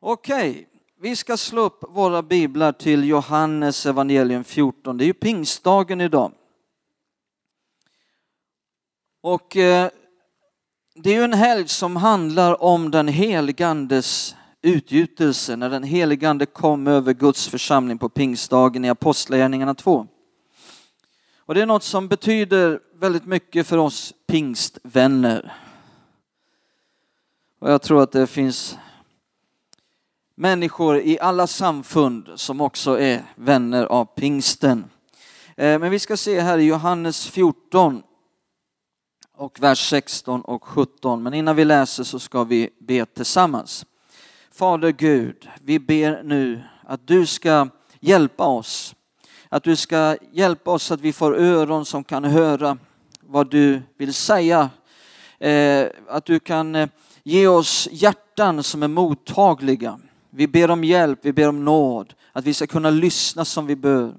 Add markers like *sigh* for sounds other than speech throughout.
Okej, vi ska slå upp våra biblar till Johannes evangelium 14. Det är ju pingstdagen idag. Och eh, det är ju en helg som handlar om den heligandes utgjutelse, när den heligande kom över Guds församling på pingstdagen i Apostlagärningarna 2. Och det är något som betyder väldigt mycket för oss pingstvänner. Och jag tror att det finns människor i alla samfund som också är vänner av pingsten. Eh, men vi ska se här i Johannes 14 och vers 16 och 17. Men innan vi läser så ska vi be tillsammans. Fader Gud, vi ber nu att du ska hjälpa oss. Att du ska hjälpa oss att vi får öron som kan höra vad du vill säga. Eh, att du kan eh, ge oss hjärtan som är mottagliga. Vi ber om hjälp, vi ber om nåd, att vi ska kunna lyssna som vi bör.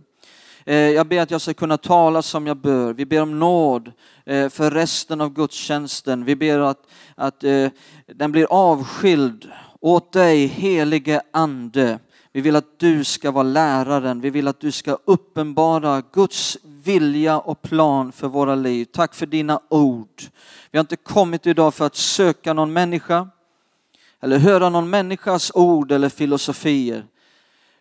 Eh, jag ber att jag ska kunna tala som jag bör. Vi ber om nåd eh, för resten av gudstjänsten. Vi ber att, att eh, den blir avskild åt dig helige ande. Vi vill att du ska vara läraren. Vi vill att du ska uppenbara Guds vilja och plan för våra liv. Tack för dina ord. Vi har inte kommit idag för att söka någon människa eller höra någon människas ord eller filosofier.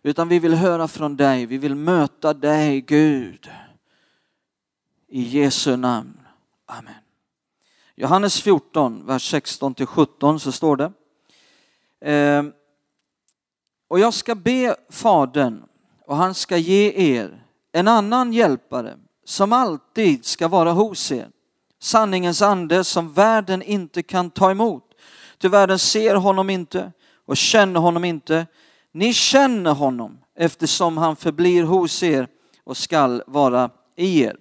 Utan vi vill höra från dig. Vi vill möta dig Gud. I Jesu namn. Amen. Johannes 14, vers 16 till 17 så står det. Ehm, och jag ska be Fadern och han ska ge er en annan hjälpare som alltid ska vara hos er. Sanningens ande som världen inte kan ta emot. Ty världen ser honom inte och känner honom inte. Ni känner honom eftersom han förblir hos er och skall vara i er.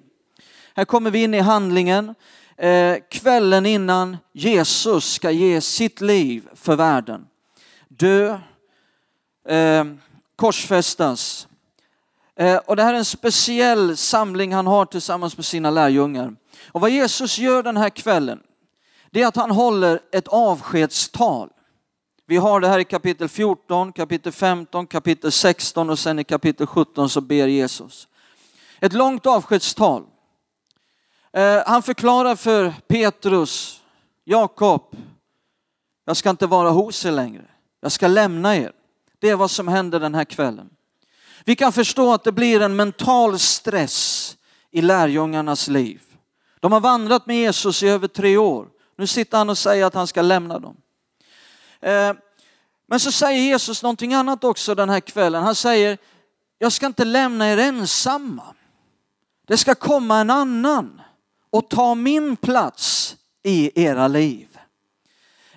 Här kommer vi in i handlingen. Eh, kvällen innan Jesus ska ge sitt liv för världen dö, eh, korsfästas. Eh, och det här är en speciell samling han har tillsammans med sina lärjungar. Och vad Jesus gör den här kvällen, det är att han håller ett avskedstal. Vi har det här i kapitel 14, kapitel 15, kapitel 16 och sen i kapitel 17 så ber Jesus. Ett långt avskedstal. Eh, han förklarar för Petrus, Jakob, jag ska inte vara hos er längre. Jag ska lämna er. Det är vad som händer den här kvällen. Vi kan förstå att det blir en mental stress i lärjungarnas liv. De har vandrat med Jesus i över tre år. Nu sitter han och säger att han ska lämna dem. Eh, men så säger Jesus någonting annat också den här kvällen. Han säger, jag ska inte lämna er ensamma. Det ska komma en annan och ta min plats i era liv.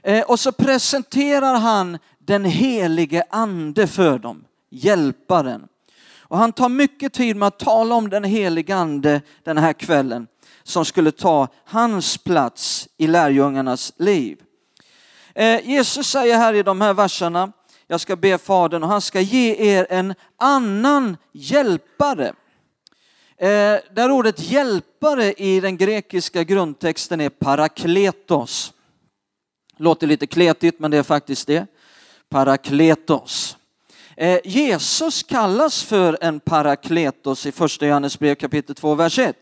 Eh, och så presenterar han den helige ande för dem, hjälparen. Och han tar mycket tid med att tala om den helige ande den här kvällen som skulle ta hans plats i lärjungarnas liv. Eh, Jesus säger här i de här verserna, jag ska be Fadern och han ska ge er en annan hjälpare. Eh, där ordet hjälpare i den grekiska grundtexten är parakletos. Låter lite kletigt men det är faktiskt det. Parakletos. Eh, Jesus kallas för en parakletos i första Johannes brev kapitel 2, vers 1.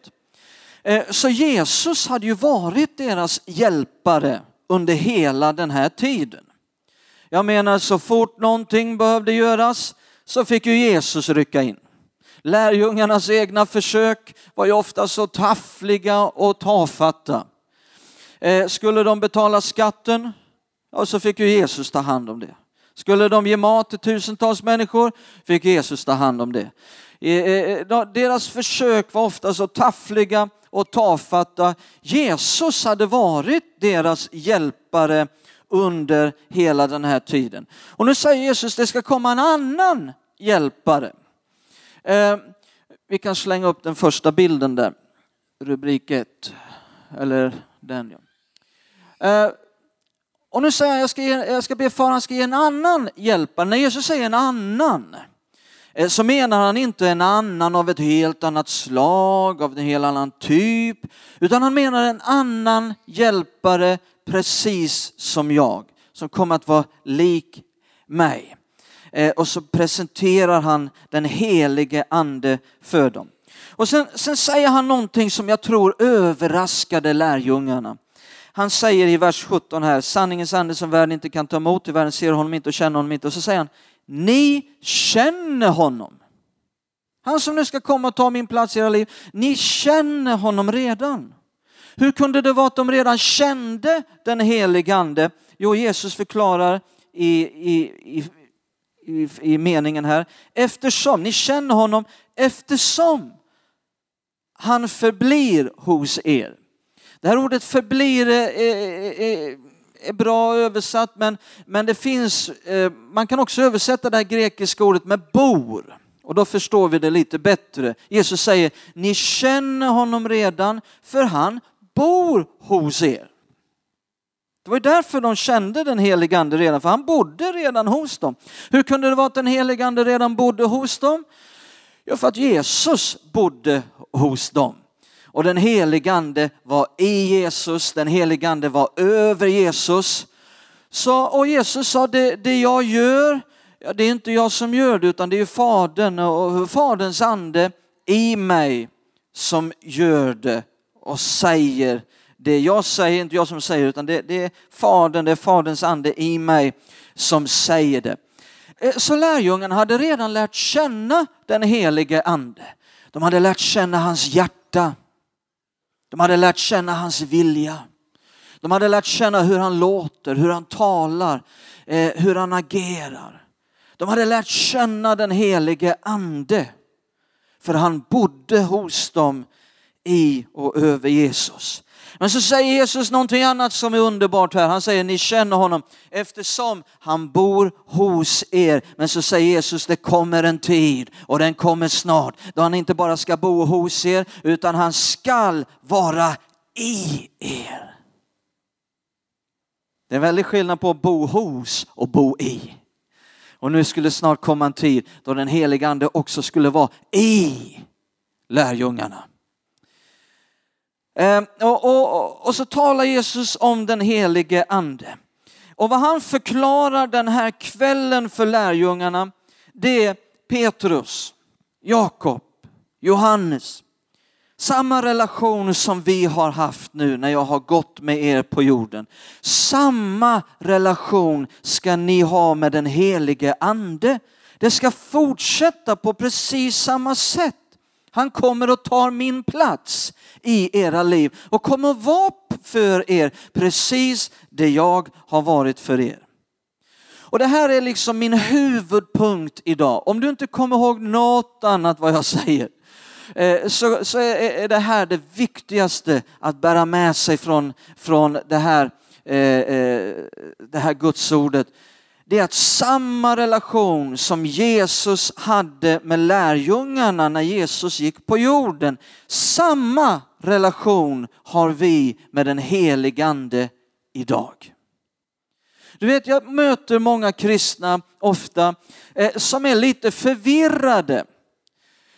Eh, så Jesus hade ju varit deras hjälpare under hela den här tiden. Jag menar så fort någonting behövde göras så fick ju Jesus rycka in. Lärjungarnas egna försök var ju ofta så taffliga och tafatta. Eh, skulle de betala skatten, ja, så fick ju Jesus ta hand om det. Skulle de ge mat till tusentals människor fick Jesus ta hand om det. Deras försök var ofta så taffliga och tafatta. Jesus hade varit deras hjälpare under hela den här tiden. Och nu säger Jesus det ska komma en annan hjälpare. Eh, vi kan slänga upp den första bilden där, rubrik 1. Eller den ja. Eh, och nu säger han, jag ska, ge, jag ska be far, han ska ge en annan hjälpare. När Jesus säger en annan, eh, så menar han inte en annan av ett helt annat slag, av en helt annan typ, utan han menar en annan hjälpare precis som jag, som kommer att vara lik mig. Eh, och så presenterar han den helige ande för dem. Och sen, sen säger han någonting som jag tror överraskade lärjungarna. Han säger i vers 17 här, sanningens ande som världen inte kan ta emot, i världen ser honom inte och känner honom inte. Och så säger han, ni känner honom. Han som nu ska komma och ta min plats i era liv, ni känner honom redan. Hur kunde det vara att de redan kände den helige ande? Jo, Jesus förklarar i, i, i, i, i meningen här, eftersom, ni känner honom eftersom han förblir hos er. Det här ordet förblir är, är, är bra översatt men, men det finns, eh, man kan också översätta det här grekiska ordet med bor. Och då förstår vi det lite bättre. Jesus säger, ni känner honom redan för han bor hos er. Det var därför de kände den helige ande redan, för han bodde redan hos dem. Hur kunde det vara att den helige ande redan bodde hos dem? Ja, för att Jesus bodde hos dem. Och den helige ande var i Jesus, den helige ande var över Jesus. Så, och Jesus sa, det, det jag gör, ja, det är inte jag som gör det utan det är Fadern och Faderns ande i mig som gör det och säger det jag säger, inte jag som säger utan det, det är Fadern, det är Faderns ande i mig som säger det. Eh, så lärjungarna hade redan lärt känna den helige ande. De hade lärt känna hans hjärta. De hade lärt känna hans vilja. De hade lärt känna hur han låter, hur han talar, eh, hur han agerar. De hade lärt känna den helige ande. För han bodde hos dem i och över Jesus. Men så säger Jesus någonting annat som är underbart här. Han säger ni känner honom eftersom han bor hos er. Men så säger Jesus det kommer en tid och den kommer snart då han inte bara ska bo hos er utan han skall vara i er. Det är en väldig skillnad på att bo hos och bo i. Och nu skulle snart komma en tid då den helige ande också skulle vara i lärjungarna. Ehm, och, och, och så talar Jesus om den helige ande. Och vad han förklarar den här kvällen för lärjungarna, det är Petrus, Jakob, Johannes. Samma relation som vi har haft nu när jag har gått med er på jorden. Samma relation ska ni ha med den helige ande. Det ska fortsätta på precis samma sätt. Han kommer och tar min plats i era liv och kommer att vara för er precis det jag har varit för er. Och det här är liksom min huvudpunkt idag. Om du inte kommer ihåg något annat vad jag säger eh, så, så är det här det viktigaste att bära med sig från, från det här, eh, eh, det här gudsordet det är att samma relation som Jesus hade med lärjungarna när Jesus gick på jorden, samma relation har vi med den helige Ande idag. Du vet, jag möter många kristna ofta eh, som är lite förvirrade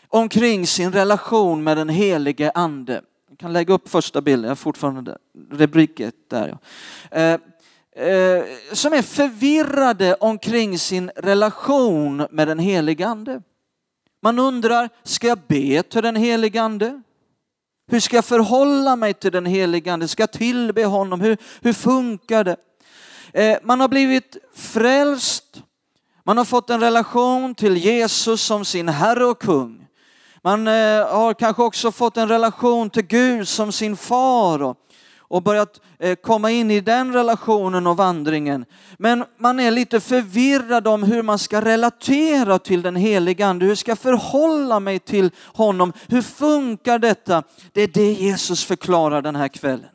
omkring sin relation med den helige Ande. Jag kan lägga upp första bilden, jag har fortfarande rubriket där. Eh, Eh, som är förvirrade omkring sin relation med den helige ande. Man undrar, ska jag be till den helige ande? Hur ska jag förhålla mig till den helige ande? Ska jag tillbe honom? Hur, hur funkar det? Eh, man har blivit frälst. Man har fått en relation till Jesus som sin Herre och kung. Man eh, har kanske också fått en relation till Gud som sin far och börjat eh, komma in i den relationen och vandringen. Men man är lite förvirrad om hur man ska relatera till den helige Ande. Hur ska jag förhålla mig till honom? Hur funkar detta? Det är det Jesus förklarar den här kvällen.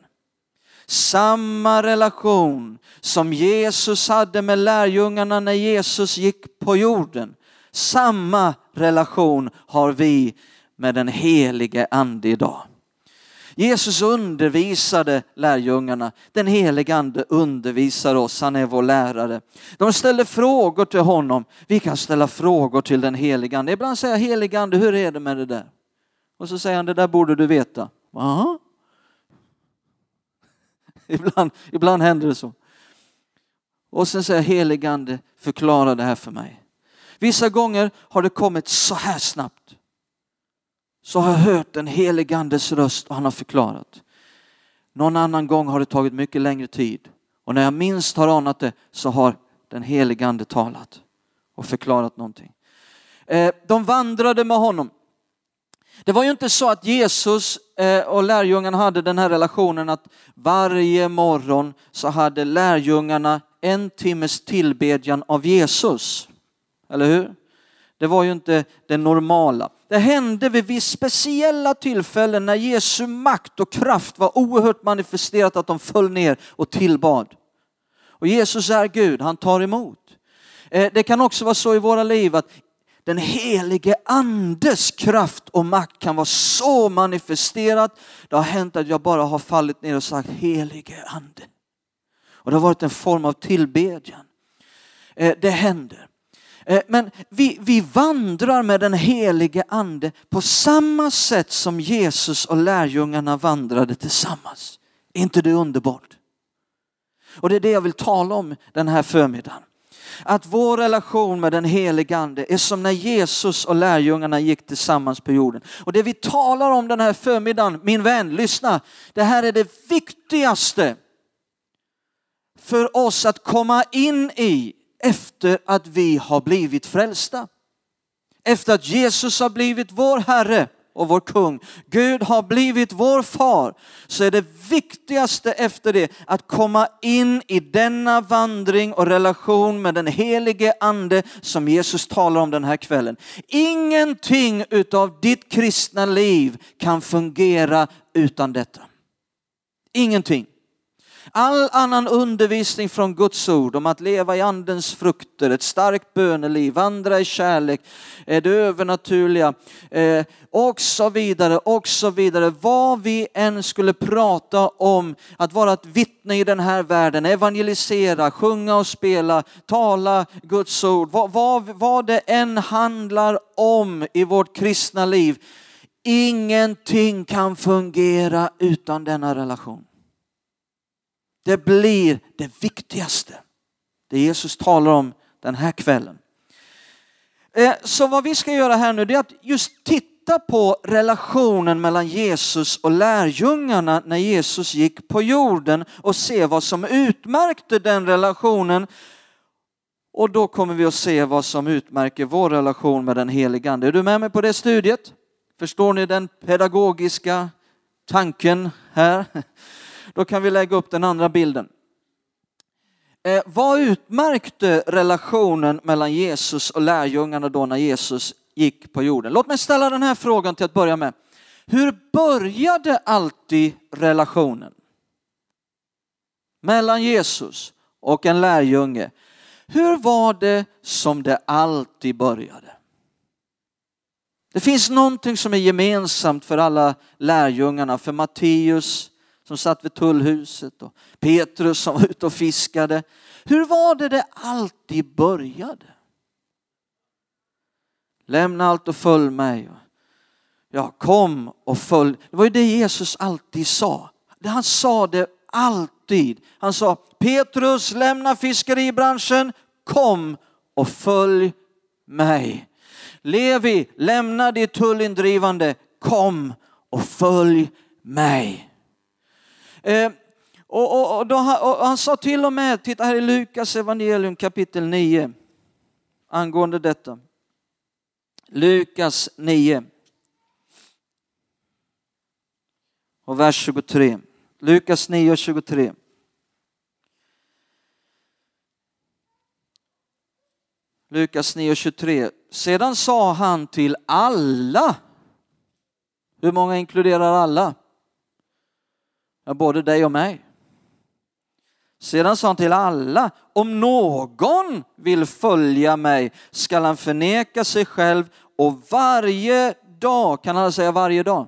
Samma relation som Jesus hade med lärjungarna när Jesus gick på jorden. Samma relation har vi med den helige Ande idag. Jesus undervisade lärjungarna. Den helige ande undervisar oss, han är vår lärare. De ställer frågor till honom. Vi kan ställa frågor till den helige ande. Ibland säger jag helige ande, hur är det med det där? Och så säger han, det där borde du veta. Aha. *laughs* Ibland, ibland händer det så. Och sen säger heligande, förklara det här för mig. Vissa gånger har det kommit så här snabbt. Så har jag hört den heligandes röst och han har förklarat. Någon annan gång har det tagit mycket längre tid. Och när jag minst har anat det så har den heligande talat och förklarat någonting. Eh, de vandrade med honom. Det var ju inte så att Jesus eh, och lärjungarna hade den här relationen att varje morgon så hade lärjungarna en timmes tillbedjan av Jesus. Eller hur? Det var ju inte det normala. Det hände vid vissa speciella tillfällen när Jesu makt och kraft var oerhört manifesterat att de föll ner och tillbad. Och Jesus är Gud, han tar emot. Eh, det kan också vara så i våra liv att den helige andes kraft och makt kan vara så manifesterat. Det har hänt att jag bara har fallit ner och sagt helige ande. Och det har varit en form av tillbedjan. Eh, det händer. Eh, men vi, vi vandrar med den helige ande på samma sätt som Jesus och lärjungarna vandrade tillsammans. Är inte det underbart? Och det är det jag vill tala om den här förmiddagen. Att vår relation med den helige ande är som när Jesus och lärjungarna gick tillsammans på jorden. Och det vi talar om den här förmiddagen, min vän, lyssna. Det här är det viktigaste för oss att komma in i efter att vi har blivit frälsta. Efter att Jesus har blivit vår Herre och vår kung. Gud har blivit vår far. Så är det viktigaste efter det att komma in i denna vandring och relation med den helige ande som Jesus talar om den här kvällen. Ingenting utav ditt kristna liv kan fungera utan detta. Ingenting. All annan undervisning från Guds ord om att leva i andens frukter, ett starkt böneliv, vandra i kärlek, det övernaturliga eh, och så vidare och så vidare. Vad vi än skulle prata om att vara ett vittne i den här världen, evangelisera, sjunga och spela, tala Guds ord, vad, vad, vad det än handlar om i vårt kristna liv. Ingenting kan fungera utan denna relation. Det blir det viktigaste. Det Jesus talar om den här kvällen. Eh, så vad vi ska göra här nu är att just titta på relationen mellan Jesus och lärjungarna när Jesus gick på jorden och se vad som utmärkte den relationen. Och då kommer vi att se vad som utmärker vår relation med den helige Ande. Är du med mig på det studiet? Förstår ni den pedagogiska tanken här? Då kan vi lägga upp den andra bilden. Eh, vad utmärkte relationen mellan Jesus och lärjungarna då när Jesus gick på jorden? Låt mig ställa den här frågan till att börja med. Hur började alltid relationen mellan Jesus och en lärjunge? Hur var det som det alltid började? Det finns någonting som är gemensamt för alla lärjungarna, för Matteus, som satt vid tullhuset och Petrus som var ute och fiskade. Hur var det det alltid började? Lämna allt och följ mig. Ja, kom och följ. Det var ju det Jesus alltid sa. Han sa det alltid. Han sa Petrus, lämna fiskeribranschen, kom och följ mig. Levi, lämna ditt tullindrivande, kom och följ mig. Eh, och, och, och, då, och, han sa till och med, titta här i Lukas evangelium kapitel 9, angående detta. Lukas 9. Och vers 23. Lukas 9 och 23. Lukas 9 och 23. Sedan sa han till alla. Hur många inkluderar alla? Ja, både dig och mig. Sedan sa han till alla, om någon vill följa mig skall han förneka sig själv och varje dag, kan alla säga varje dag?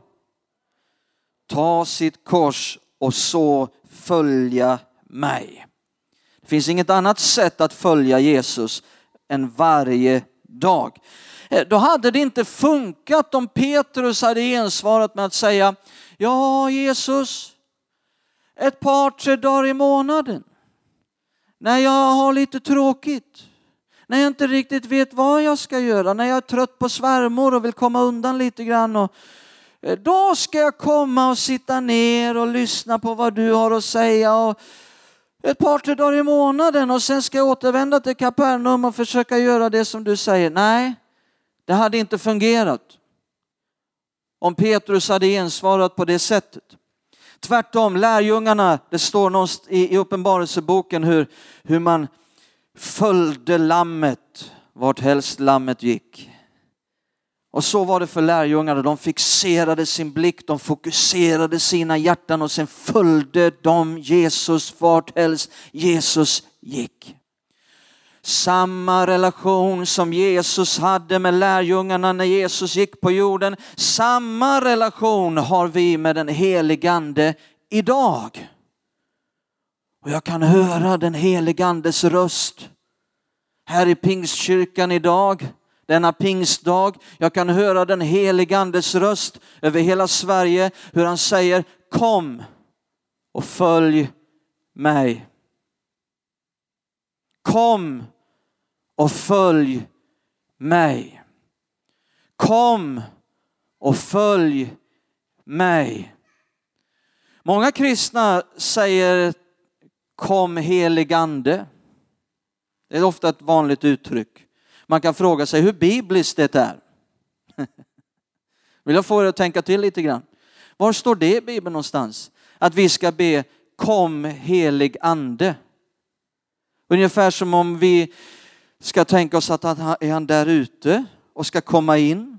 Ta sitt kors och så följa mig. Det finns inget annat sätt att följa Jesus än varje dag. Eh, då hade det inte funkat om Petrus hade ensvarat med att säga, ja Jesus, ett par, tre dagar i månaden. När jag har lite tråkigt, när jag inte riktigt vet vad jag ska göra, när jag är trött på svärmor och vill komma undan lite grann. Och, eh, då ska jag komma och sitta ner och lyssna på vad du har att säga. Och ett par, tre dagar i månaden och sen ska jag återvända till Kapernaum och försöka göra det som du säger. Nej, det hade inte fungerat om Petrus hade ensvarat på det sättet. Tvärtom, lärjungarna, det står någonstans i, i Uppenbarelseboken hur, hur man följde lammet vart helst lammet gick. Och så var det för lärjungarna. De fixerade sin blick, de fokuserade sina hjärtan och sen följde de Jesus vart helst Jesus gick. Samma relation som Jesus hade med lärjungarna när Jesus gick på jorden, samma relation har vi med den heligande idag. Och jag kan höra den heligandes röst här i Pingstkyrkan idag, denna pingstdag. Jag kan höra den heligandes röst över hela Sverige, hur han säger kom och följ mig. Kom och följ mig. Kom och följ mig. Många kristna säger kom helig ande. Det är ofta ett vanligt uttryck. Man kan fråga sig hur bibliskt det är. *laughs* Vill jag få er att tänka till lite grann. Var står det i Bibeln någonstans? Att vi ska be kom helig ande. Ungefär som om vi ska tänka oss att han, är han där ute och ska komma in?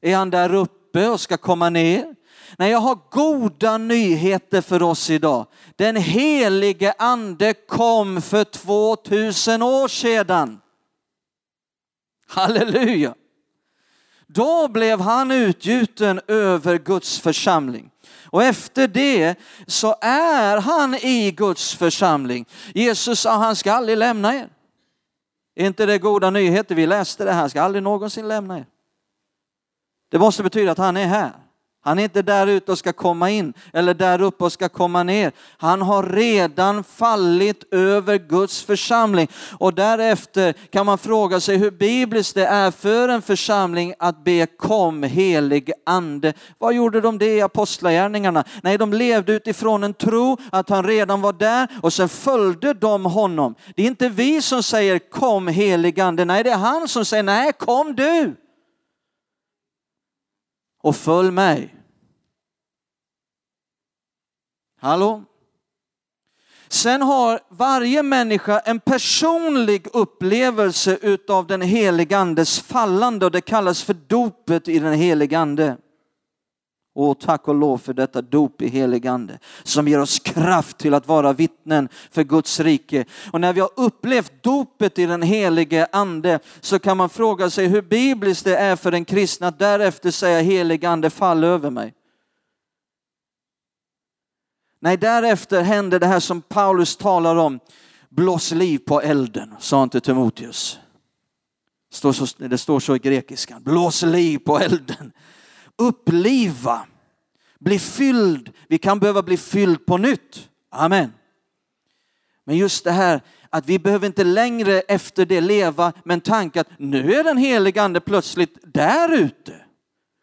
Är han där uppe och ska komma ner? Nej, jag har goda nyheter för oss idag. Den helige ande kom för 2000 år sedan. Halleluja! Då blev han utgjuten över Guds församling. Och efter det så är han i Guds församling. Jesus sa han ska aldrig lämna er. Är inte det goda nyheter? Vi läste det här, ska aldrig någonsin lämna er. Det måste betyda att han är här. Han är inte där ute och ska komma in eller där uppe och ska komma ner. Han har redan fallit över Guds församling och därefter kan man fråga sig hur bibliskt det är för en församling att be kom helig ande. Vad gjorde de det i apostlagärningarna? Nej, de levde utifrån en tro att han redan var där och sen följde de honom. Det är inte vi som säger kom helig ande, nej det är han som säger nej kom du och följ mig. Hallå? Sen har varje människa en personlig upplevelse utav den helige andes fallande och det kallas för dopet i den helige ande. Och tack och lov för detta dop i helig ande som ger oss kraft till att vara vittnen för Guds rike. Och när vi har upplevt dopet i den helige ande så kan man fråga sig hur bibliskt det är för en kristen att därefter säga helig ande fall över mig. Nej, därefter händer det här som Paulus talar om. Blås liv på elden, sa han till Timoteus. Det står så i grekiskan. Blås liv på elden. Uppliva. Bli fylld. Vi kan behöva bli fylld på nytt. Amen. Men just det här att vi behöver inte längre efter det leva med en tanke att nu är den helige ande plötsligt där ute.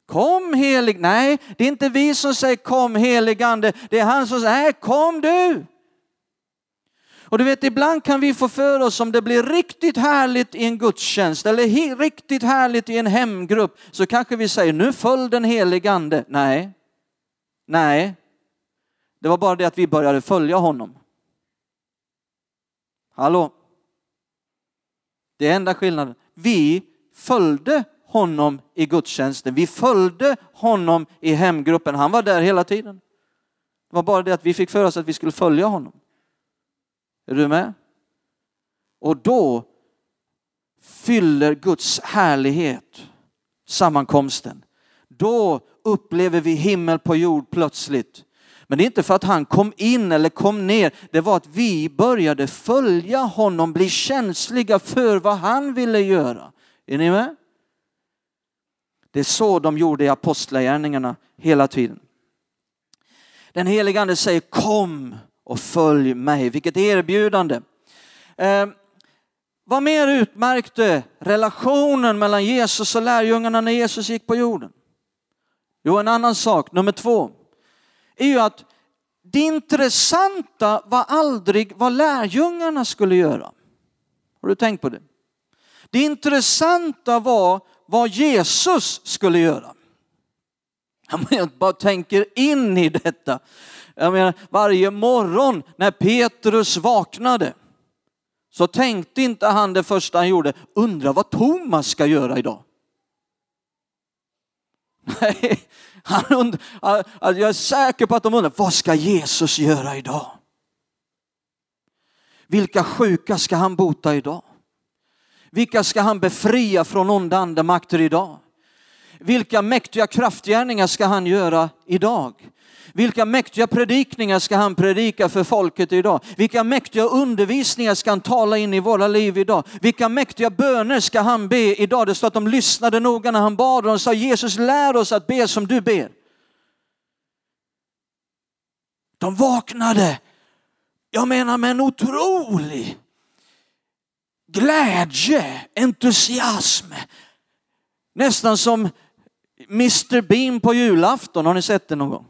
Kom helig, nej det är inte vi som säger kom helig ande, det är han som säger nej kom du. Och du vet ibland kan vi få för oss om det blir riktigt härligt i en gudstjänst eller riktigt härligt i en hemgrupp så kanske vi säger nu föll den helige ande. Nej, nej, det var bara det att vi började följa honom. Hallå? Det är enda skillnaden. Vi följde honom i gudstjänsten. Vi följde honom i hemgruppen. Han var där hela tiden. Det var bara det att vi fick för oss att vi skulle följa honom. Är du med? Och då fyller Guds härlighet sammankomsten. Då upplever vi himmel på jord plötsligt. Men det är inte för att han kom in eller kom ner, det var att vi började följa honom, bli känsliga för vad han ville göra. Är ni med? Det är så de gjorde i apostlagärningarna hela tiden. Den helige ande säger kom och följ mig. Vilket erbjudande. Eh, vad mer utmärkte relationen mellan Jesus och lärjungarna när Jesus gick på jorden? Jo, en annan sak, nummer två, är ju att det intressanta var aldrig vad lärjungarna skulle göra. Har du tänkt på det? Det intressanta var vad Jesus skulle göra. Jag bara tänker in i detta. Jag menar, varje morgon när Petrus vaknade så tänkte inte han det första han gjorde, undra vad Thomas ska göra idag. *laughs* Nej, han undrar, alltså, jag är säker på att de undrar, vad ska Jesus göra idag? Vilka sjuka ska han bota idag? Vilka ska han befria från onda andemakter idag? Vilka mäktiga kraftgärningar ska han göra idag? Vilka mäktiga predikningar ska han predika för folket idag? Vilka mäktiga undervisningar ska han tala in i våra liv idag? Vilka mäktiga böner ska han be idag? Det står att de lyssnade noga när han bad och de sa Jesus lär oss att be som du ber. De vaknade, jag menar med en otrolig glädje, entusiasm. Nästan som Mr Bean på julafton, har ni sett det någon gång?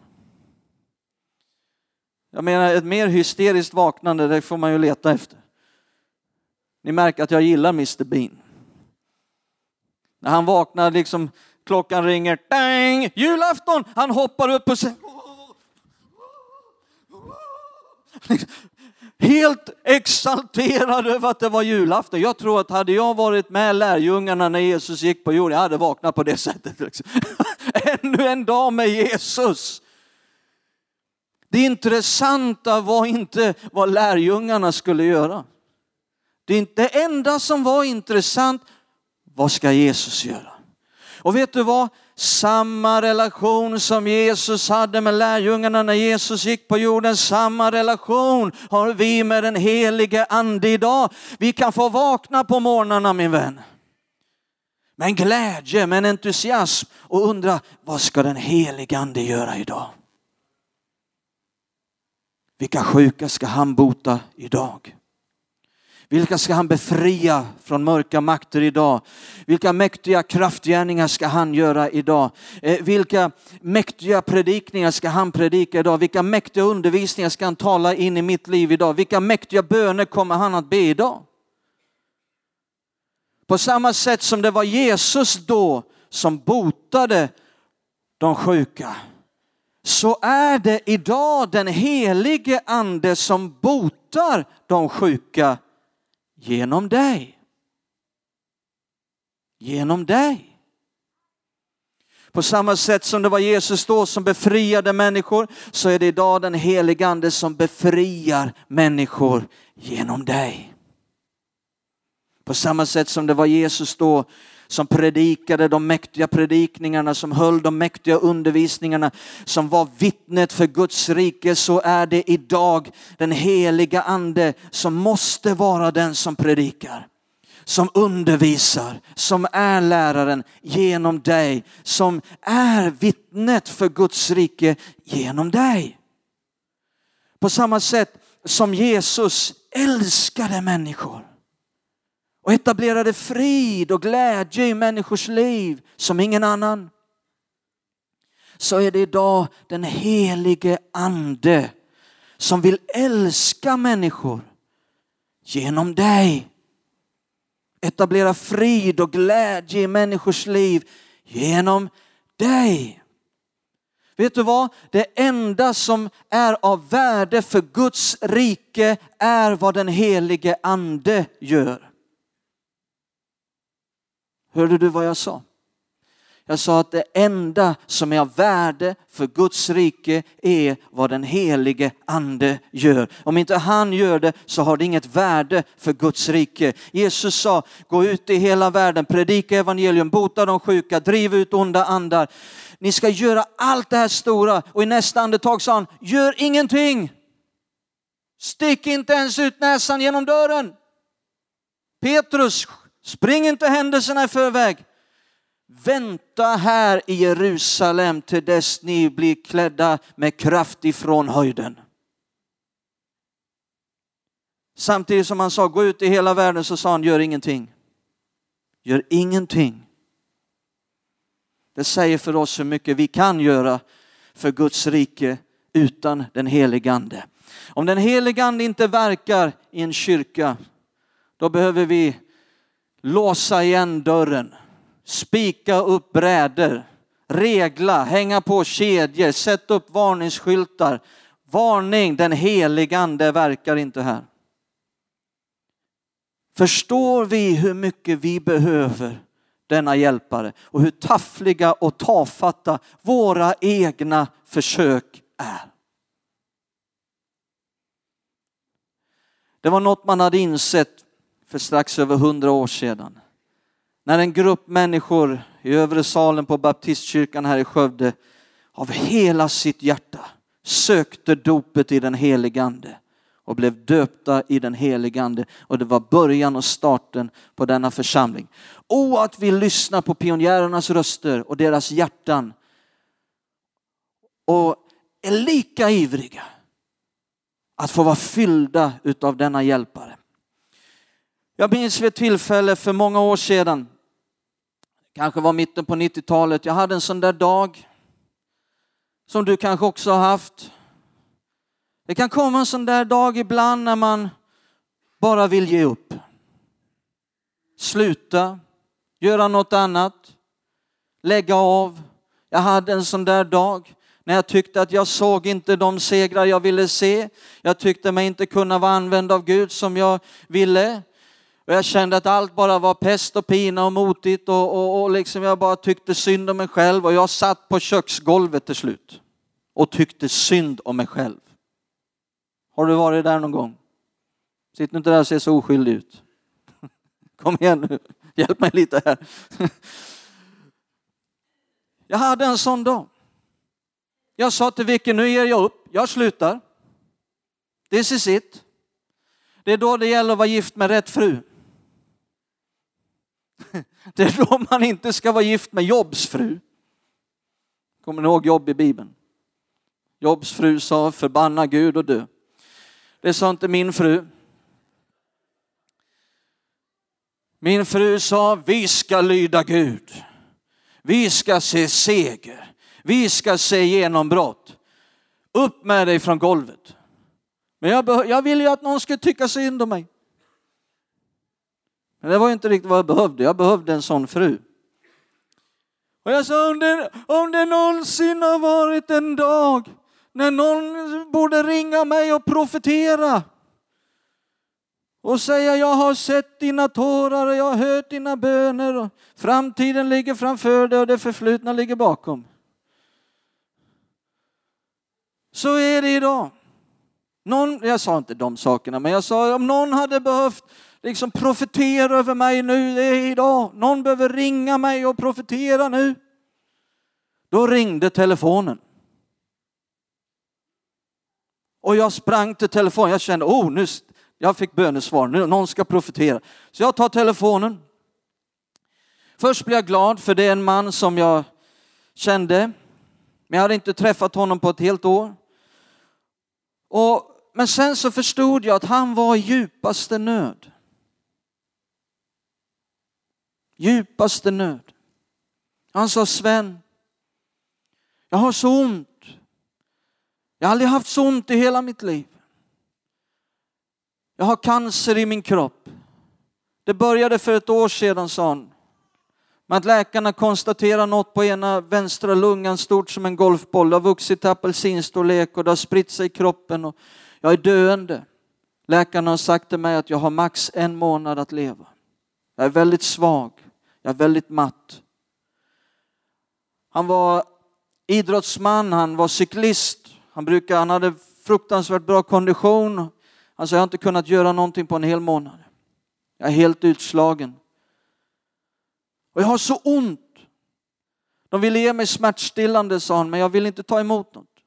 Jag menar ett mer hysteriskt vaknande, det får man ju leta efter. Ni märker att jag gillar Mr Bean. När han vaknar, liksom klockan ringer, dang, julafton, han hoppar upp och säger liksom, Helt exalterad över att det var julafton. Jag tror att hade jag varit med lärjungarna när Jesus gick på jorden, jag hade vaknat på det sättet. Liksom. *laughs* Ännu en dag med Jesus. Det intressanta var inte vad lärjungarna skulle göra. Det enda som var intressant, vad ska Jesus göra? Och vet du vad? Samma relation som Jesus hade med lärjungarna när Jesus gick på jorden, samma relation har vi med den helige ande idag. Vi kan få vakna på morgnarna min vän. Med en glädje, med en entusiasm och undra, vad ska den helige ande göra idag? Vilka sjuka ska han bota idag? Vilka ska han befria från mörka makter idag? Vilka mäktiga kraftgärningar ska han göra idag? Eh, vilka mäktiga predikningar ska han predika idag? Vilka mäktiga undervisningar ska han tala in i mitt liv idag? Vilka mäktiga böner kommer han att be idag? På samma sätt som det var Jesus då som botade de sjuka så är det idag den helige ande som botar de sjuka genom dig. Genom dig. På samma sätt som det var Jesus då som befriade människor så är det idag den helige ande som befriar människor genom dig. På samma sätt som det var Jesus då som predikade de mäktiga predikningarna, som höll de mäktiga undervisningarna, som var vittnet för Guds rike, så är det idag den heliga ande som måste vara den som predikar som undervisar, som är läraren genom dig, som är vittnet för Guds rike genom dig. På samma sätt som Jesus älskade människor och etablerade frid och glädje i människors liv som ingen annan. Så är det idag den helige ande som vill älska människor genom dig. Etablera frid och glädje i människors liv genom dig. Vet du vad? Det enda som är av värde för Guds rike är vad den helige ande gör. Hörde du vad jag sa? Jag sa att det enda som är av värde för Guds rike är vad den helige ande gör. Om inte han gör det så har det inget värde för Guds rike. Jesus sa, gå ut i hela världen, predika evangelium, bota de sjuka, driv ut onda andar. Ni ska göra allt det här stora och i nästa andetag sa han, gör ingenting. Stick inte ens ut näsan genom dörren. Petrus Spring inte händelserna i förväg. Vänta här i Jerusalem till dess ni blir klädda med kraft ifrån höjden. Samtidigt som han sa gå ut i hela världen så sa han gör ingenting. Gör ingenting. Det säger för oss hur mycket vi kan göra för Guds rike utan den helige Ande. Om den helige Ande inte verkar i en kyrka, då behöver vi låsa igen dörren, spika upp brädor, regla, hänga på kedjor, sätta upp varningsskyltar. Varning, den helige Ande verkar inte här. Förstår vi hur mycket vi behöver denna hjälpare och hur taffliga och tafatta våra egna försök är? Det var något man hade insett för strax över hundra år sedan. När en grupp människor i övre salen på baptistkyrkan här i Skövde av hela sitt hjärta sökte dopet i den helige Ande och blev döpta i den helige Ande. Och det var början och starten på denna församling. O att vi lyssnar på pionjärernas röster och deras hjärtan och är lika ivriga att få vara fyllda utav denna hjälpare. Jag minns vid ett tillfälle för många år sedan, kanske var mitten på 90-talet, jag hade en sån där dag som du kanske också har haft. Det kan komma en sån där dag ibland när man bara vill ge upp. Sluta, göra något annat, lägga av. Jag hade en sån där dag när jag tyckte att jag såg inte de segrar jag ville se. Jag tyckte mig inte kunna vara använd av Gud som jag ville. Och jag kände att allt bara var pest och pina och motigt och, och, och liksom jag bara tyckte synd om mig själv och jag satt på köksgolvet till slut och tyckte synd om mig själv. Har du varit där någon gång? Sitt nu inte där och se så oskyldig ut. *laughs* Kom igen nu, hjälp mig lite här. *laughs* Jag hade en sån dag. Jag sa till Vicky, nu ger jag upp, jag slutar. This is it. Det är då det gäller att vara gift med rätt fru. Det är då man inte ska vara gift med Jobs fru. Kommer ni ihåg Jobb i Bibeln? Jobs fru sa förbanna Gud och dö. Det sa inte min fru. Min fru sa vi ska lyda Gud. Vi ska se seger. Vi ska se genombrott. Upp med dig från golvet. Men jag, jag ville ju att någon skulle tycka synd om mig. Men det var inte riktigt vad jag behövde. Jag behövde en sån fru. Och jag sa om det, om det någonsin har varit en dag när någon borde ringa mig och profetera och säga jag har sett dina tårar och jag har hört dina böner och framtiden ligger framför dig och det förflutna ligger bakom. Så är det idag. Någon, jag sa inte de sakerna, men jag sa om någon hade behövt liksom profetera över mig nu, det är idag. Någon behöver ringa mig och profetera nu. Då ringde telefonen. Och jag sprang till telefonen. Jag kände, oh, nu, jag fick bönesvar, nu, någon ska profetera. Så jag tar telefonen. Först blir jag glad för det är en man som jag kände, men jag hade inte träffat honom på ett helt år. Och, men sen så förstod jag att han var i djupaste nöd. Djupaste nöd. Han sa Sven, jag har så ont. Jag har aldrig haft så ont i hela mitt liv. Jag har cancer i min kropp. Det började för ett år sedan, sa han. Med att läkarna konstaterar något på ena vänstra lungan stort som en golfboll. Det har vuxit till apelsinstorlek och det har spritt sig i kroppen och jag är döende. Läkarna har sagt till mig att jag har max en månad att leva. Jag är väldigt svag. Jag är väldigt matt. Han var idrottsman, han var cyklist. Han, brukade, han hade fruktansvärt bra kondition. Han sa, jag har inte kunnat göra någonting på en hel månad. Jag är helt utslagen. Och jag har så ont. De ville ge mig smärtstillande, sa han, men jag vill inte ta emot något.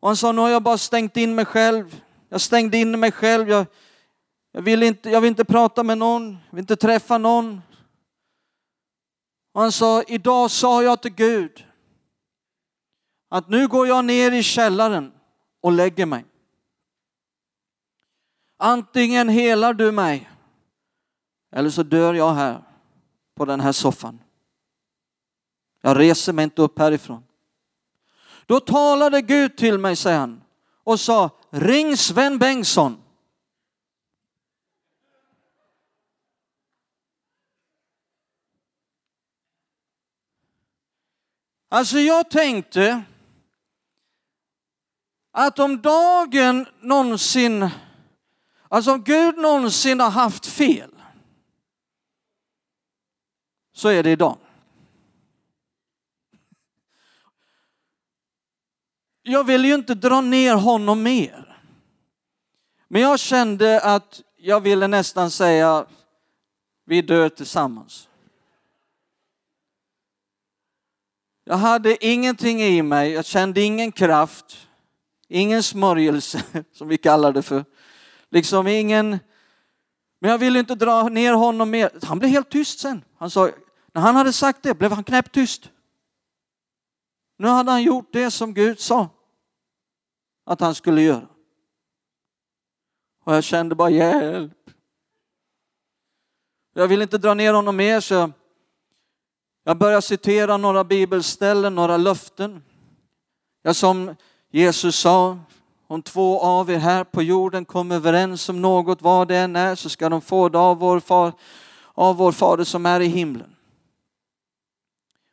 Och han sa, nu har jag bara stängt in mig själv. Jag stängde in mig själv. Jag, jag, vill inte, jag vill inte prata med någon, jag vill inte träffa någon. Och han sa, idag sa jag till Gud att nu går jag ner i källaren och lägger mig. Antingen helar du mig eller så dör jag här på den här soffan. Jag reser mig inte upp härifrån. Då talade Gud till mig, säger han, och sa ring Sven Bengtsson. Alltså jag tänkte att om dagen någonsin, alltså om Gud någonsin har haft fel, så är det idag. Jag vill ju inte dra ner honom mer. Men jag kände att jag ville nästan säga, vi dör tillsammans. Jag hade ingenting i mig, jag kände ingen kraft, ingen smörjelse *laughs* som vi kallar det för. Liksom ingen, men jag ville inte dra ner honom mer. Han blev helt tyst sen. Han sa, när han hade sagt det blev han knäpptyst. Nu hade han gjort det som Gud sa att han skulle göra. Och jag kände bara hjälp. Jag ville inte dra ner honom mer så jag börjar citera några bibelställen, några löften. Ja, som Jesus sa, om två av er här på jorden kommer överens om något, vad det än är, så ska de få det av vår, far, av vår Fader som är i himlen.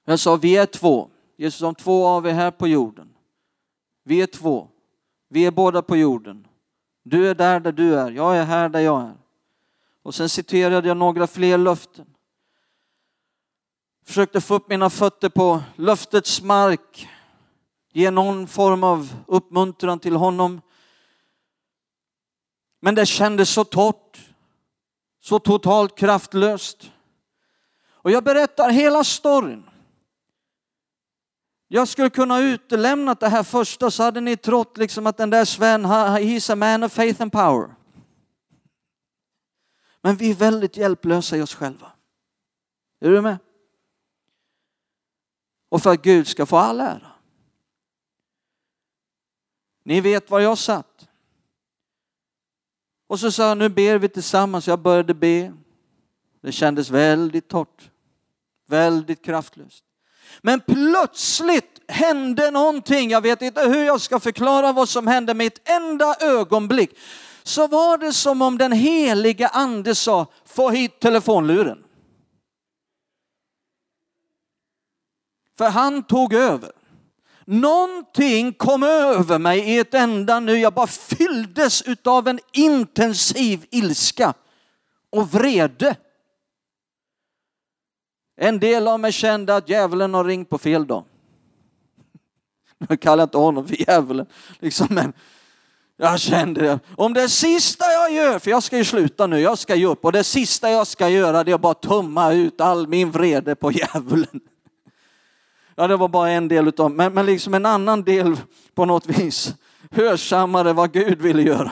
Jag sa, vi är två. Jesus, om två av er här på jorden. Vi är två. Vi är båda på jorden. Du är där där du är, jag är här där jag är. Och sen citerade jag några fler löften försökte få upp mina fötter på löftets mark, ge någon form av uppmuntran till honom. Men det kändes så torrt, så totalt kraftlöst. Och jag berättar hela storyn. Jag skulle kunna utelämna det här första så hade ni trott liksom att den där Sven, he's a man of faith and power. Men vi är väldigt hjälplösa i oss själva. Är du med? Och för att Gud ska få all ära. Ni vet var jag satt. Och så sa jag, nu ber vi tillsammans. Jag började be. Det kändes väldigt torrt, väldigt kraftlöst. Men plötsligt hände någonting. Jag vet inte hur jag ska förklara vad som hände med ett enda ögonblick. Så var det som om den heliga ande sa, få hit telefonluren. För han tog över. Någonting kom över mig i ett enda nu. Jag bara fylldes av en intensiv ilska och vrede. En del av mig kände att djävulen har ringt på fel dag. *laughs* Jag kallar inte honom för djävulen. Liksom, men jag kände det. Om det sista jag gör, för jag ska ju sluta nu, jag ska ge upp. Och det sista jag ska göra det är att bara tumma ut all min vrede på djävulen. Ja, det var bara en del utav, men, men liksom en annan del på något vis hörsammade vad Gud ville göra.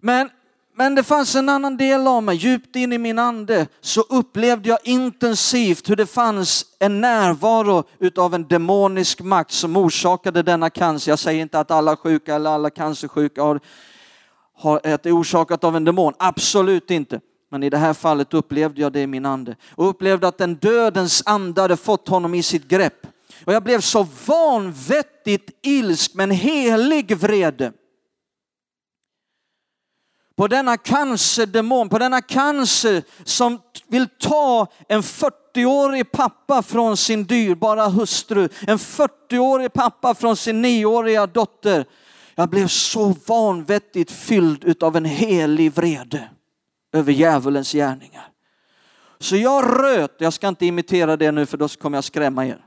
Men, men det fanns en annan del av mig, djupt in i min ande, så upplevde jag intensivt hur det fanns en närvaro utav en demonisk makt som orsakade denna cancer. Jag säger inte att alla sjuka eller alla cancersjuka har, har, är orsakat av en demon, absolut inte. Men i det här fallet upplevde jag det i min ande och upplevde att den dödens ande hade fått honom i sitt grepp. Och jag blev så vanvettigt ilsk med en helig vrede. På denna cancerdemon, på denna cancer som vill ta en 40-årig pappa från sin dyrbara hustru, en 40-årig pappa från sin 9-åriga dotter. Jag blev så vanvettigt fylld av en helig vrede över djävulens gärningar. Så jag röt, jag ska inte imitera det nu för då kommer jag skrämma er.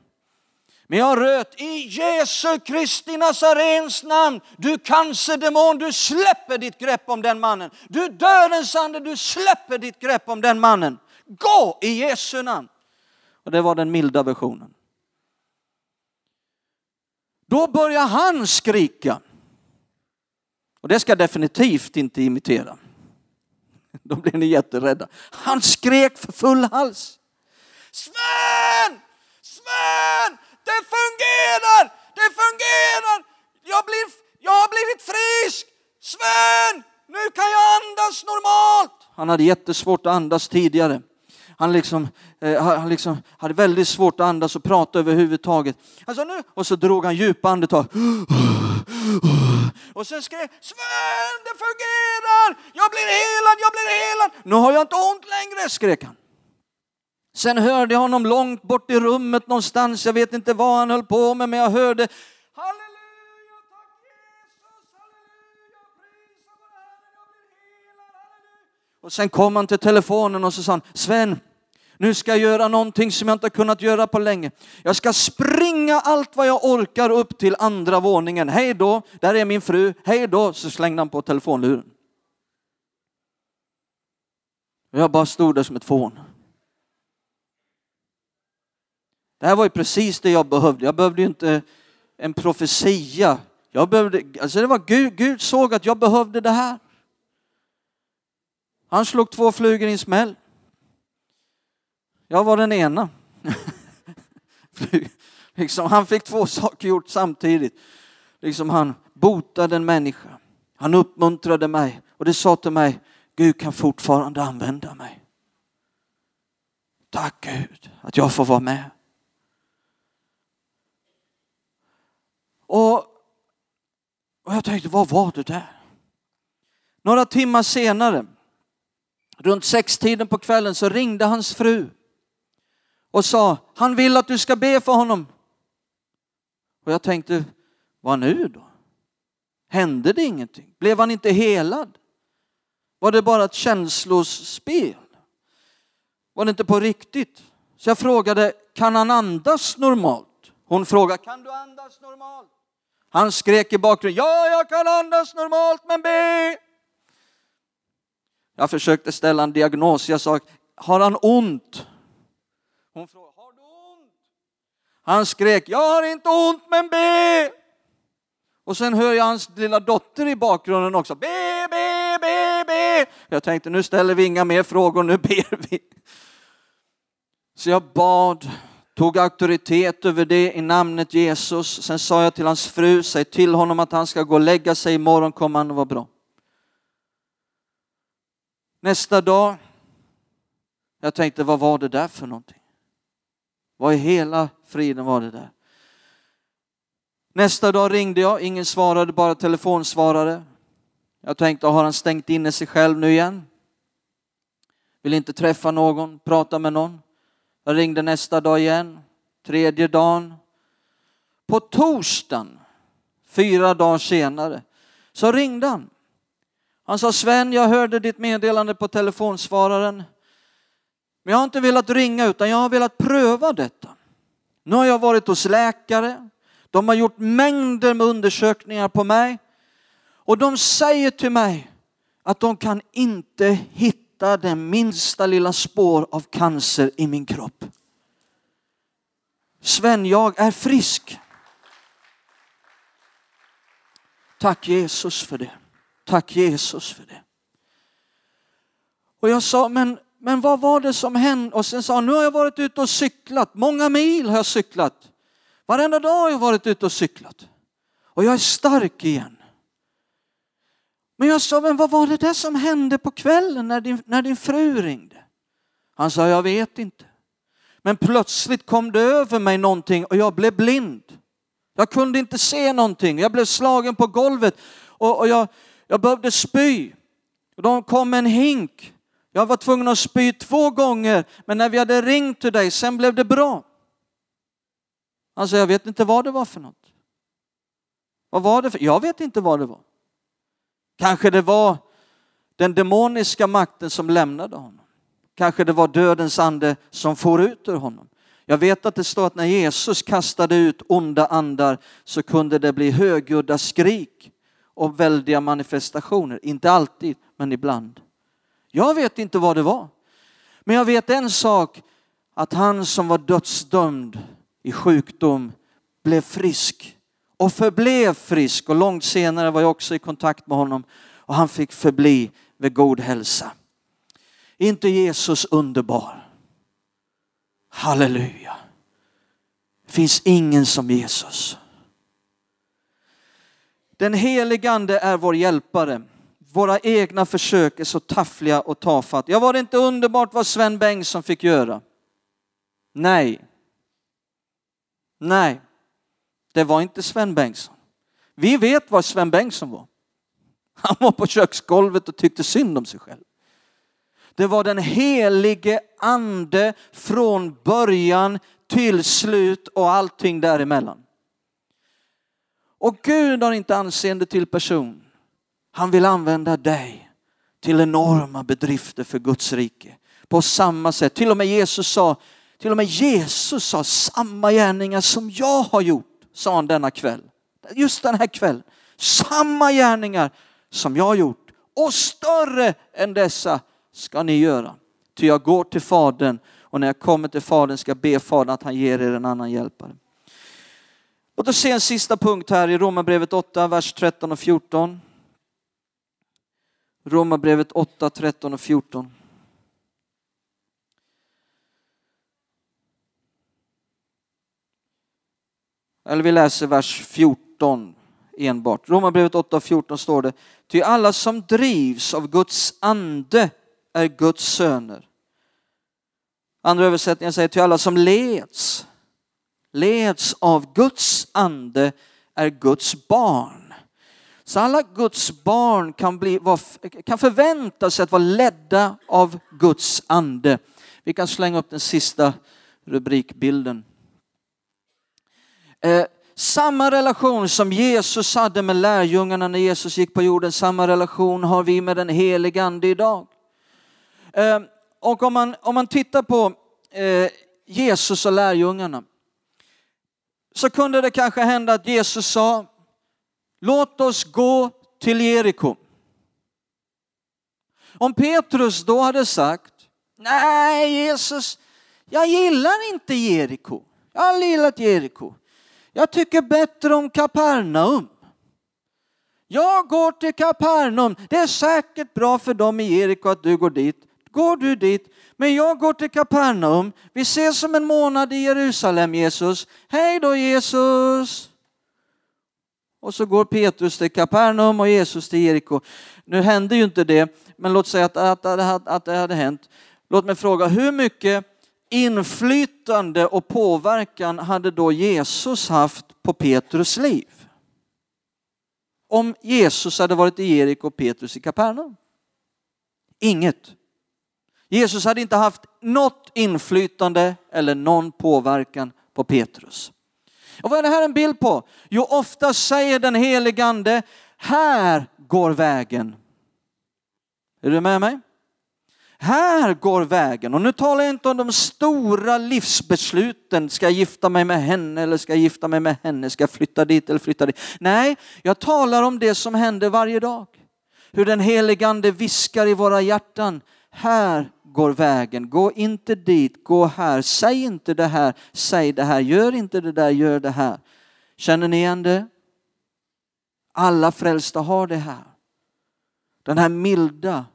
Men jag röt i Jesu Kristi Nazarens namn. Du cancerdemon, du släpper ditt grepp om den mannen. Du dödens ande, du släpper ditt grepp om den mannen. Gå i Jesu namn. Och det var den milda versionen. Då börjar han skrika. Och det ska jag definitivt inte imitera. *laughs* Då blev ni jätterädda. Han skrek för full hals. Sven! Sven! Det fungerar! Det fungerar! Jag, blir, jag har blivit frisk! Sven! Nu kan jag andas normalt. Han hade jättesvårt att andas tidigare. Han, liksom, eh, han liksom hade väldigt svårt att andas och prata överhuvudtaget. Alltså nu, och så drog han djupa andetag. *gasps* *gasps* *gasps* Och sen skrek Sven, det fungerar! Jag blir helad, jag blir helad! Nu har jag inte ont längre, skrek han. Sen hörde jag honom långt bort i rummet någonstans. Jag vet inte vad han höll på med, men jag hörde Halleluja, tack Jesus, halleluja, prisa vår Herre, jag blir helad, halleluja. Och sen kom han till telefonen och så sa han, Sven, nu ska jag göra någonting som jag inte kunnat göra på länge. Jag ska springa allt vad jag orkar upp till andra våningen. Hej då, där är min fru. Hej då, så slängde han på telefonluren. Jag bara stod där som ett fån. Det här var ju precis det jag behövde. Jag behövde ju inte en profetia. Jag behövde, alltså det var Gud, Gud såg att jag behövde det här. Han slog två flugor i en smäll. Jag var den ena. *laughs* liksom, han fick två saker gjort samtidigt. Liksom han botade en människa. Han uppmuntrade mig och det sa till mig, Gud kan fortfarande använda mig. Tack Gud att jag får vara med. Och, och jag tänkte, vad var det där? Några timmar senare, runt sextiden på kvällen, så ringde hans fru och sa, han vill att du ska be för honom. Och jag tänkte, vad nu då? Hände det ingenting? Blev han inte helad? Var det bara ett känslospel? Var det inte på riktigt? Så jag frågade, kan han andas normalt? Hon frågade, kan du andas normalt? Han skrek i bakgrunden, ja jag kan andas normalt men be! Jag försökte ställa en diagnos, jag sa, har han ont? Hon frågade, har du ont? Han skrek, jag har inte ont men be! Och sen hör jag hans lilla dotter i bakgrunden också, be, be, be, be! Jag tänkte, nu ställer vi inga mer frågor, nu ber vi. Så jag bad tog auktoritet över det i namnet Jesus. Sen sa jag till hans fru, säg till honom att han ska gå och lägga sig, imorgon kommer han att vara bra. Nästa dag, jag tänkte vad var det där för någonting? Vad i hela friden var det där? Nästa dag ringde jag, ingen svarade, bara telefonsvarare. Jag tänkte, har han stängt inne sig själv nu igen? Vill inte träffa någon, prata med någon. Jag ringde nästa dag igen, tredje dagen. På torsdagen, fyra dagar senare, så ringde han. Han sa Sven, jag hörde ditt meddelande på telefonsvararen. Men jag har inte velat ringa utan jag har velat pröva detta. Nu har jag varit hos läkare. De har gjort mängder med undersökningar på mig. Och de säger till mig att de kan inte hitta den det minsta lilla spår av cancer i min kropp. Sven, jag är frisk. Tack Jesus för det. Tack Jesus för det. Och jag sa, men, men vad var det som hände? Och sen sa han, nu har jag varit ute och cyklat. Många mil har jag cyklat. Varenda dag har jag varit ute och cyklat. Och jag är stark igen. Men jag sa, men vad var det där som hände på kvällen när din, när din fru ringde? Han sa, jag vet inte. Men plötsligt kom det över mig någonting och jag blev blind. Jag kunde inte se någonting. Jag blev slagen på golvet och, och jag, jag behövde spy. Och de kom med en hink. Jag var tvungen att spy två gånger, men när vi hade ringt till dig, sen blev det bra. Alltså jag vet inte vad det var för något. Vad var det för? Jag vet inte vad det var. Kanske det var den demoniska makten som lämnade honom. Kanske det var dödens ande som for ut ur honom. Jag vet att det står att när Jesus kastade ut onda andar så kunde det bli högljudda skrik och väldiga manifestationer. Inte alltid, men ibland. Jag vet inte vad det var. Men jag vet en sak, att han som var dödsdömd i sjukdom blev frisk och förblev frisk och långt senare var jag också i kontakt med honom och han fick förbli vid god hälsa. inte Jesus underbar? Halleluja. Det finns ingen som Jesus. Den helige ande är vår hjälpare våra egna försök är så taffliga och tafatta. Jag var det inte underbart vad Sven Bengtsson fick göra? Nej. Nej, det var inte Sven Bengtsson. Vi vet vad Sven Bengtsson var. Han var på köksgolvet och tyckte synd om sig själv. Det var den helige ande från början till slut och allting däremellan. Och Gud har inte anseende till person. Han vill använda dig till enorma bedrifter för Guds rike. På samma sätt, till och med Jesus sa, till och med Jesus sa samma gärningar som jag har gjort, sa han denna kväll. Just den här kvällen. Samma gärningar som jag har gjort och större än dessa ska ni göra. Ty jag går till Fadern och när jag kommer till Fadern ska jag be Fadern att han ger er en annan hjälpare. Och då ser en sista punkt här i Romarbrevet 8, vers 13 och 14. Romarbrevet 8, 13 och 14. Eller vi läser vers 14 enbart. Romarbrevet 8 14 står det. Ty alla som drivs av Guds ande är Guds söner. Andra översättningar säger till alla som leds, leds av Guds ande är Guds barn. Så alla Guds barn kan, bli, kan förvänta sig att vara ledda av Guds ande. Vi kan slänga upp den sista rubrikbilden. Eh, samma relation som Jesus hade med lärjungarna när Jesus gick på jorden, samma relation har vi med den helige ande idag. Eh, och om man, om man tittar på eh, Jesus och lärjungarna så kunde det kanske hända att Jesus sa, låt oss gå till Jeriko. Om Petrus då hade sagt, nej Jesus, jag gillar inte Jeriko. Jag har gillat Jeriko. Jag tycker bättre om Kapernaum. Jag går till Kapernaum. Det är säkert bra för dem i Jeriko att du går dit. Går du dit, men jag går till Kapernaum. Vi ses om en månad i Jerusalem Jesus. Hej då Jesus! Och så går Petrus till Kapernaum och Jesus till Jeriko. Nu hände ju inte det, men låt säga att, att, att, att det hade hänt. Låt mig fråga, hur mycket inflytande och påverkan hade då Jesus haft på Petrus liv? Om Jesus hade varit i Jeriko och Petrus i Kapernaum? Inget. Jesus hade inte haft något inflytande eller någon påverkan på Petrus. Och vad är det här en bild på? Jo, ofta säger den helige ande, här går vägen. Är du med mig? Här går vägen. Och nu talar jag inte om de stora livsbesluten. Ska jag gifta mig med henne eller ska jag gifta mig med henne? Ska jag flytta dit eller flytta dit? Nej, jag talar om det som händer varje dag. Hur den helige ande viskar i våra hjärtan. Här går vägen. Gå inte dit, gå här. Säg inte det här, säg det här. Gör inte det där, gör det här. Känner ni igen det? Alla frälsta har det här. Den här milda,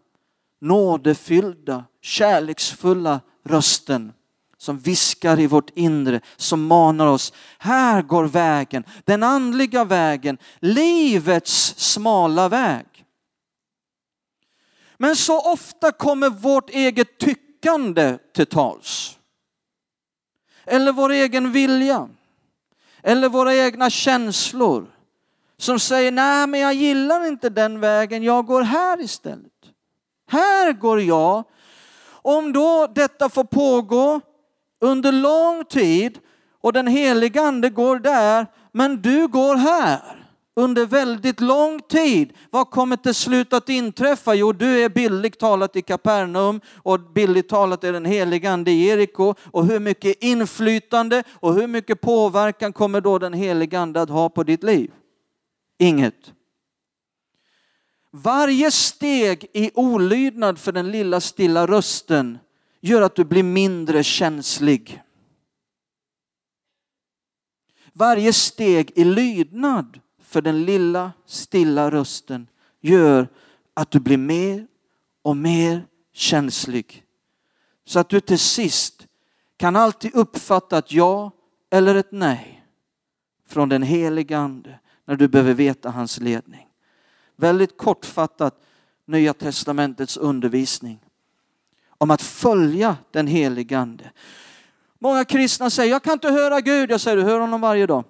nådefyllda, kärleksfulla rösten som viskar i vårt inre, som manar oss. Här går vägen, den andliga vägen, livets smala väg. Men så ofta kommer vårt eget tyckande till tals. Eller vår egen vilja. Eller våra egna känslor. Som säger, nej men jag gillar inte den vägen, jag går här istället. Här går jag. Om då detta får pågå under lång tid och den heliga ande går där, men du går här under väldigt lång tid. Vad kommer till slut att inträffa? Jo, du är bildligt talat i Kapernaum och bildligt talat är den heliga ande i Jeriko. Och hur mycket inflytande och hur mycket påverkan kommer då den heliga ande att ha på ditt liv? Inget. Varje steg i olydnad för den lilla stilla rösten gör att du blir mindre känslig. Varje steg i lydnad för den lilla stilla rösten gör att du blir mer och mer känslig. Så att du till sist kan alltid uppfatta ett ja eller ett nej från den heliga ande när du behöver veta hans ledning. Väldigt kortfattat, Nya testamentets undervisning om att följa den heliga Ande. Många kristna säger, jag kan inte höra Gud. Jag säger, du hör honom varje dag.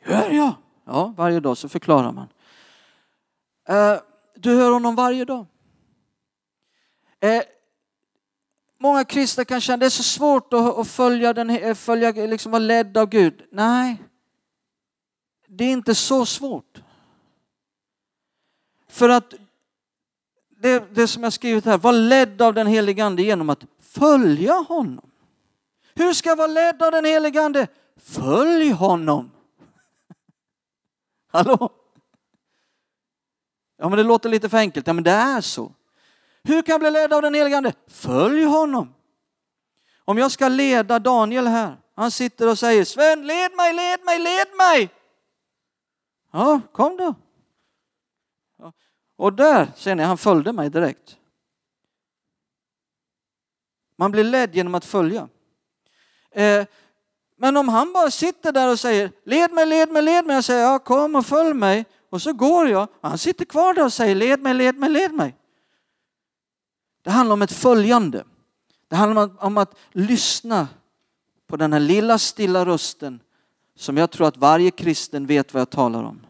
Hör jag? Ja, varje dag så förklarar man. Eh, du hör honom varje dag. Eh, många kristna kan känna det är så svårt att följa, den, eh, följa liksom vara ledd av Gud. Nej, det är inte så svårt. För att det, det som jag skrivit här, var ledd av den helige Ande genom att följa honom. Hur ska jag vara ledd av den helige Ande? Följ honom. Hallå? Ja, men det låter lite för enkelt. Ja, men det är så. Hur kan jag bli ledd av den helige Ande? Följ honom. Om jag ska leda Daniel här, han sitter och säger Sven, led mig, led mig, led mig. Ja, kom då. Och där ser ni, han följde mig direkt. Man blir ledd genom att följa. Eh, men om han bara sitter där och säger led mig, led mig, led mig. Jag säger ja, kom och följ mig. Och så går jag. Han sitter kvar där och säger led mig, led mig, led mig. Det handlar om ett följande. Det handlar om att, om att lyssna på den här lilla stilla rösten som jag tror att varje kristen vet vad jag talar om.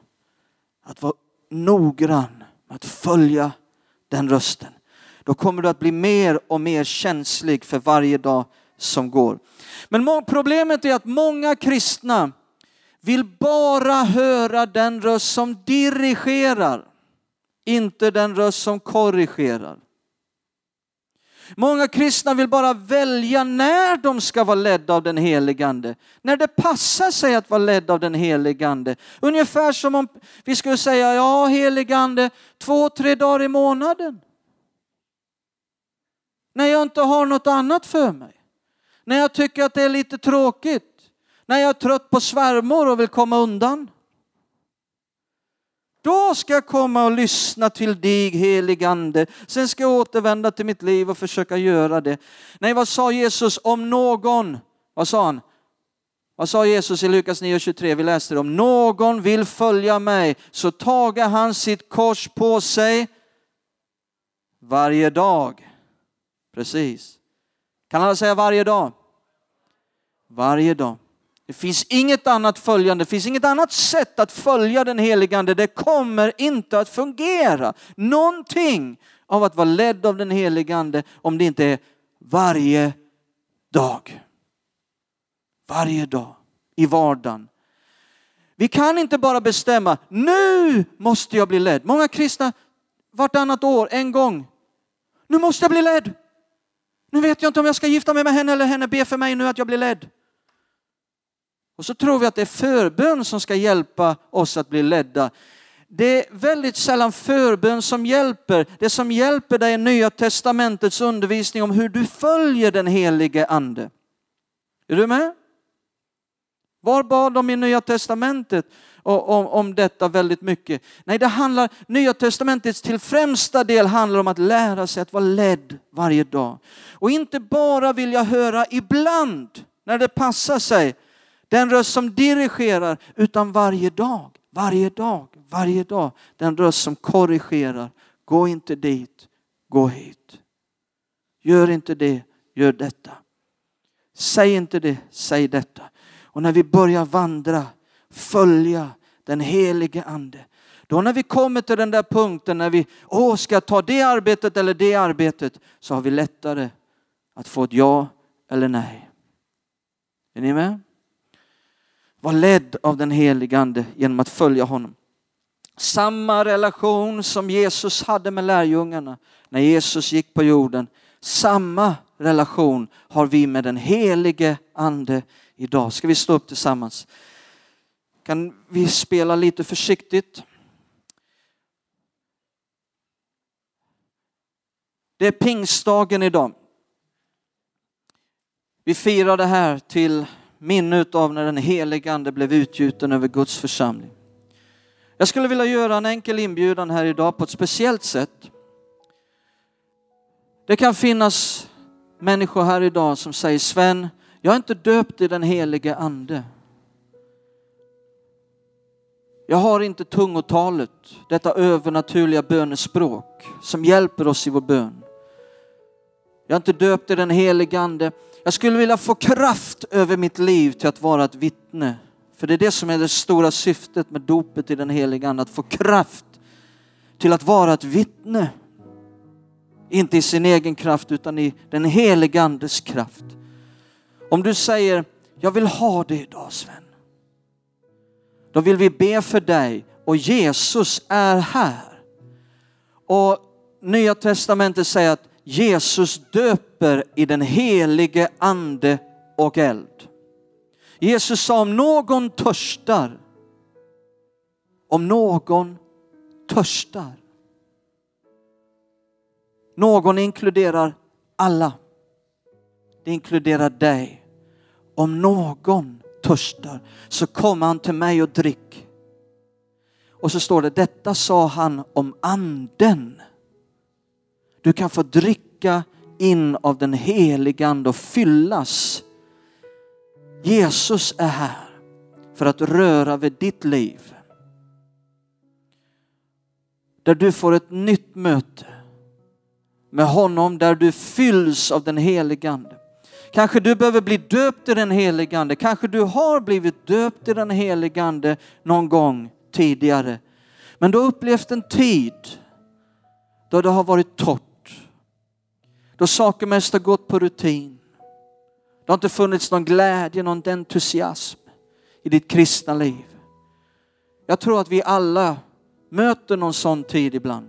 Att vara noggrann att följa den rösten. Då kommer du att bli mer och mer känslig för varje dag som går. Men problemet är att många kristna vill bara höra den röst som dirigerar, inte den röst som korrigerar. Många kristna vill bara välja när de ska vara ledda av den helige Ande. När det passar sig att vara ledd av den helige Ande. Ungefär som om vi skulle säga, ja helige Ande, två, tre dagar i månaden. När jag inte har något annat för mig. När jag tycker att det är lite tråkigt. När jag är trött på svärmor och vill komma undan. Då ska jag komma och lyssna till dig heligande. Sen ska jag återvända till mitt liv och försöka göra det. Nej, vad sa Jesus om någon? Vad sa han? Vad sa Jesus i Lukas 9.23? Vi läste det. Om någon vill följa mig så tager han sitt kors på sig varje dag. Precis. Kan alla säga varje dag? Varje dag. Det finns inget annat följande, det finns inget annat sätt att följa den heligande. Det kommer inte att fungera. Någonting av att vara ledd av den heligande om det inte är varje dag. Varje dag i vardagen. Vi kan inte bara bestämma, nu måste jag bli ledd. Många kristna, vartannat år, en gång. Nu måste jag bli ledd. Nu vet jag inte om jag ska gifta mig med henne eller henne be för mig nu att jag blir ledd. Och så tror vi att det är förbön som ska hjälpa oss att bli ledda. Det är väldigt sällan förbön som hjälper. Det som hjälper dig är Nya Testamentets undervisning om hur du följer den helige Ande. Är du med? Var bad de i Nya Testamentet om, om detta väldigt mycket? Nej, det handlar, Nya Testamentets till främsta del handlar om att lära sig att vara ledd varje dag. Och inte bara vill jag höra ibland när det passar sig den röst som dirigerar, utan varje dag, varje dag, varje dag. Den röst som korrigerar. Gå inte dit, gå hit. Gör inte det, gör detta. Säg inte det, säg detta. Och när vi börjar vandra, följa den helige ande, då när vi kommer till den där punkten när vi, åh, ska ta det arbetet eller det arbetet, så har vi lättare att få ett ja eller nej. Är ni med? Var ledd av den helige Ande genom att följa honom. Samma relation som Jesus hade med lärjungarna när Jesus gick på jorden. Samma relation har vi med den helige Ande idag. Ska vi stå upp tillsammans? Kan vi spela lite försiktigt? Det är pingstdagen idag. Vi firar det här till minne av när den helige ande blev utgjuten över Guds församling. Jag skulle vilja göra en enkel inbjudan här idag på ett speciellt sätt. Det kan finnas människor här idag som säger Sven, jag är inte döpt i den helige ande. Jag har inte tungotalet, detta övernaturliga bönespråk som hjälper oss i vår bön. Jag är inte döpt i den helige Ande. Jag skulle vilja få kraft över mitt liv till att vara ett vittne. För det är det som är det stora syftet med dopet i den helige Ande, att få kraft till att vara ett vittne. Inte i sin egen kraft utan i den helige Andes kraft. Om du säger, jag vill ha det idag Sven. Då vill vi be för dig och Jesus är här. Och Nya Testamentet säger att Jesus döper i den helige ande och eld. Jesus sa om någon törstar, om någon törstar. Någon inkluderar alla. Det inkluderar dig. Om någon törstar så kom han till mig och drick. Och så står det, detta sa han om anden. Du kan få dricka in av den heliga ande och fyllas. Jesus är här för att röra vid ditt liv. Där du får ett nytt möte med honom, där du fylls av den heliga ande. Kanske du behöver bli döpt i den heligande. Kanske du har blivit döpt i den heligande någon gång tidigare. Men du har upplevt en tid då det har varit torrt då saker mest har gått på rutin. Det har inte funnits någon glädje, någon entusiasm i ditt kristna liv. Jag tror att vi alla möter någon sån tid ibland.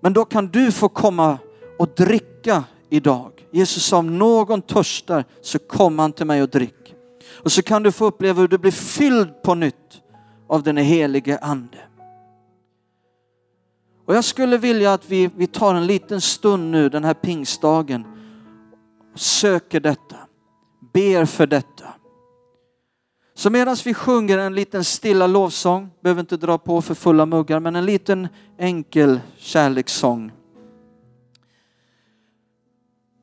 Men då kan du få komma och dricka idag. Jesus sa om någon törstar så kom han till mig och drick. Och så kan du få uppleva hur du blir fylld på nytt av den helige ande. Och jag skulle vilja att vi, vi tar en liten stund nu den här pingstdagen och söker detta, ber för detta. Så medan vi sjunger en liten stilla lovsång, behöver inte dra på för fulla muggar, men en liten enkel kärlekssång.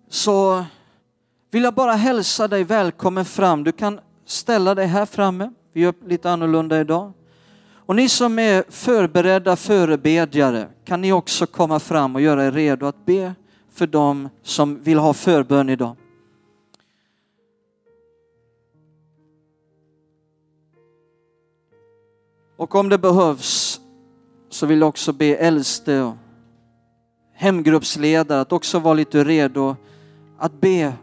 Så vill jag bara hälsa dig välkommen fram. Du kan ställa dig här framme. Vi gör lite annorlunda idag. Och ni som är förberedda förebedjare, kan ni också komma fram och göra er redo att be för dem som vill ha förbön idag. Och om det behövs så vill jag också be äldste och hemgruppsledare att också vara lite redo att be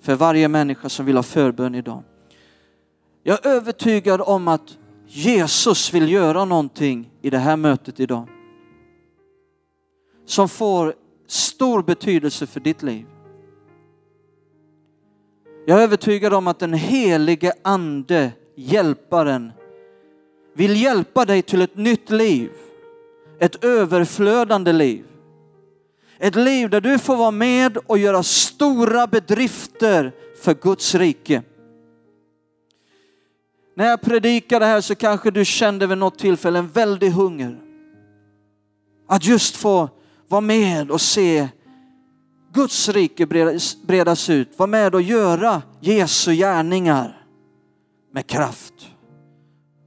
för varje människa som vill ha förbön idag. Jag är övertygad om att Jesus vill göra någonting i det här mötet idag. Som får stor betydelse för ditt liv. Jag är övertygad om att den helige ande, hjälparen, vill hjälpa dig till ett nytt liv. Ett överflödande liv. Ett liv där du får vara med och göra stora bedrifter för Guds rike. När jag predikade här så kanske du kände vid något tillfälle en väldig hunger. Att just få vara med och se Guds rike bredas ut. Var med och göra Jesu gärningar med kraft.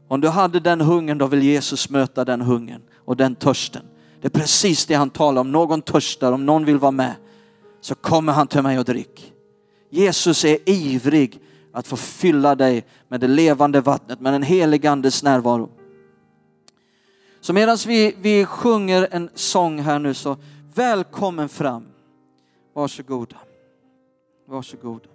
Om du hade den hungern då vill Jesus möta den hungern och den törsten. Det är precis det han talar om. Någon törstar, om någon vill vara med så kommer han till mig och drick. Jesus är ivrig att få fylla dig med det levande vattnet, med den helige andes närvaro. Så medan vi, vi sjunger en sång här nu så välkommen fram. Varsågoda. Varsågoda.